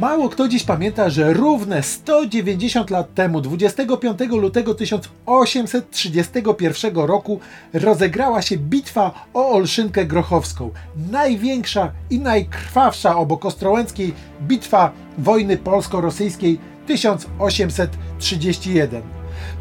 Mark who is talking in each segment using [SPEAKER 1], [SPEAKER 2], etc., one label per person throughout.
[SPEAKER 1] Mało kto dziś pamięta, że równe 190 lat temu, 25 lutego 1831 roku, rozegrała się bitwa o Olszynkę Grochowską. Największa i najkrwawsza obok Ostrołęckiej bitwa wojny polsko-rosyjskiej 1831.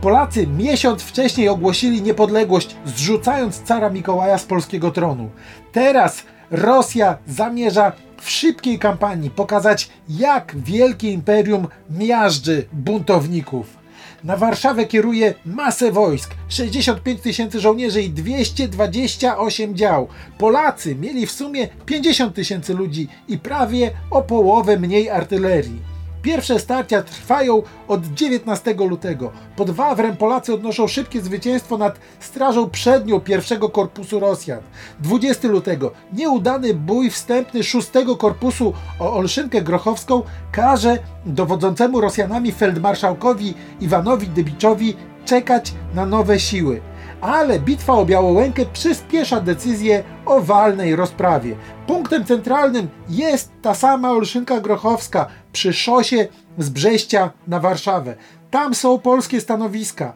[SPEAKER 1] Polacy miesiąc wcześniej ogłosili niepodległość, zrzucając cara Mikołaja z polskiego tronu. Teraz Rosja zamierza w szybkiej kampanii pokazać, jak wielkie imperium miażdży buntowników. Na Warszawę kieruje masę wojsk, 65 tysięcy żołnierzy i 228 dział. Polacy mieli w sumie 50 tysięcy ludzi i prawie o połowę mniej artylerii. Pierwsze starcia trwają od 19 lutego. Pod Wawrem Polacy odnoszą szybkie zwycięstwo nad Strażą Przednią pierwszego korpusu Rosjan. 20 lutego nieudany bój wstępny 6 korpusu o Olszynkę Grochowską każe dowodzącemu Rosjanami feldmarszałkowi Iwanowi Dybiczowi czekać na nowe siły ale bitwa o Białołękę przyspiesza decyzję o walnej rozprawie. Punktem centralnym jest ta sama Olszynka Grochowska przy szosie z Brześcia na Warszawę. Tam są polskie stanowiska.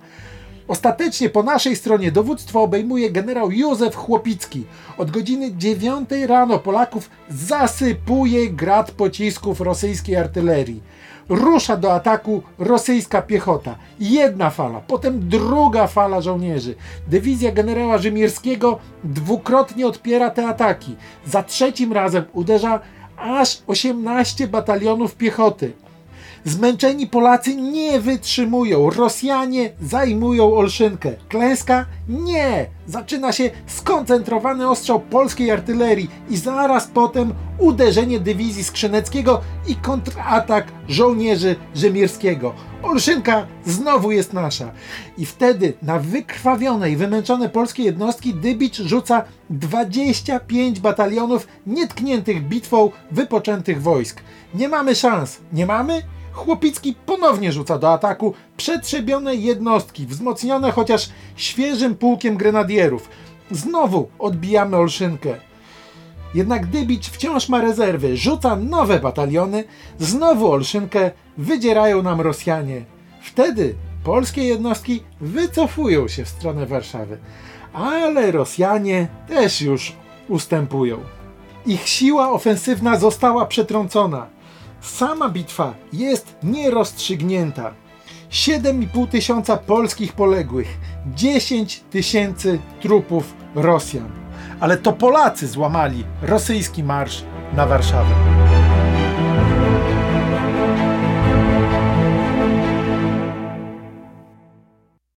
[SPEAKER 1] Ostatecznie po naszej stronie dowództwo obejmuje generał Józef Chłopicki. Od godziny 9 rano Polaków zasypuje grad pocisków rosyjskiej artylerii rusza do ataku rosyjska piechota. Jedna fala, potem druga fala żołnierzy. Dywizja generała Rzymierskiego dwukrotnie odpiera te ataki. Za trzecim razem uderza aż 18 batalionów piechoty. Zmęczeni Polacy nie wytrzymują. Rosjanie zajmują Olszynkę. Klęska? Nie! Zaczyna się skoncentrowany ostrzał polskiej artylerii i zaraz potem uderzenie dywizji Skrzyneckiego i kontratak żołnierzy Rzymierskiego. Olszynka znowu jest nasza. I wtedy na wykrwawione i wymęczone polskie jednostki Dybicz rzuca 25 batalionów nietkniętych bitwą wypoczętych wojsk. Nie mamy szans. Nie mamy? Chłopicki ponownie rzuca do ataku przetrzebione jednostki, wzmocnione chociaż świeżym pułkiem grenadierów. Znowu odbijamy Olszynkę. Jednak Dybicz wciąż ma rezerwy, rzuca nowe bataliony, znowu Olszynkę wydzierają nam Rosjanie. Wtedy polskie jednostki wycofują się w stronę Warszawy, ale Rosjanie też już ustępują. Ich siła ofensywna została przetrącona. Sama bitwa jest nierozstrzygnięta. 7,5 tysiąca polskich poległych, 10 tysięcy trupów Rosjan. Ale to Polacy złamali rosyjski marsz na Warszawę.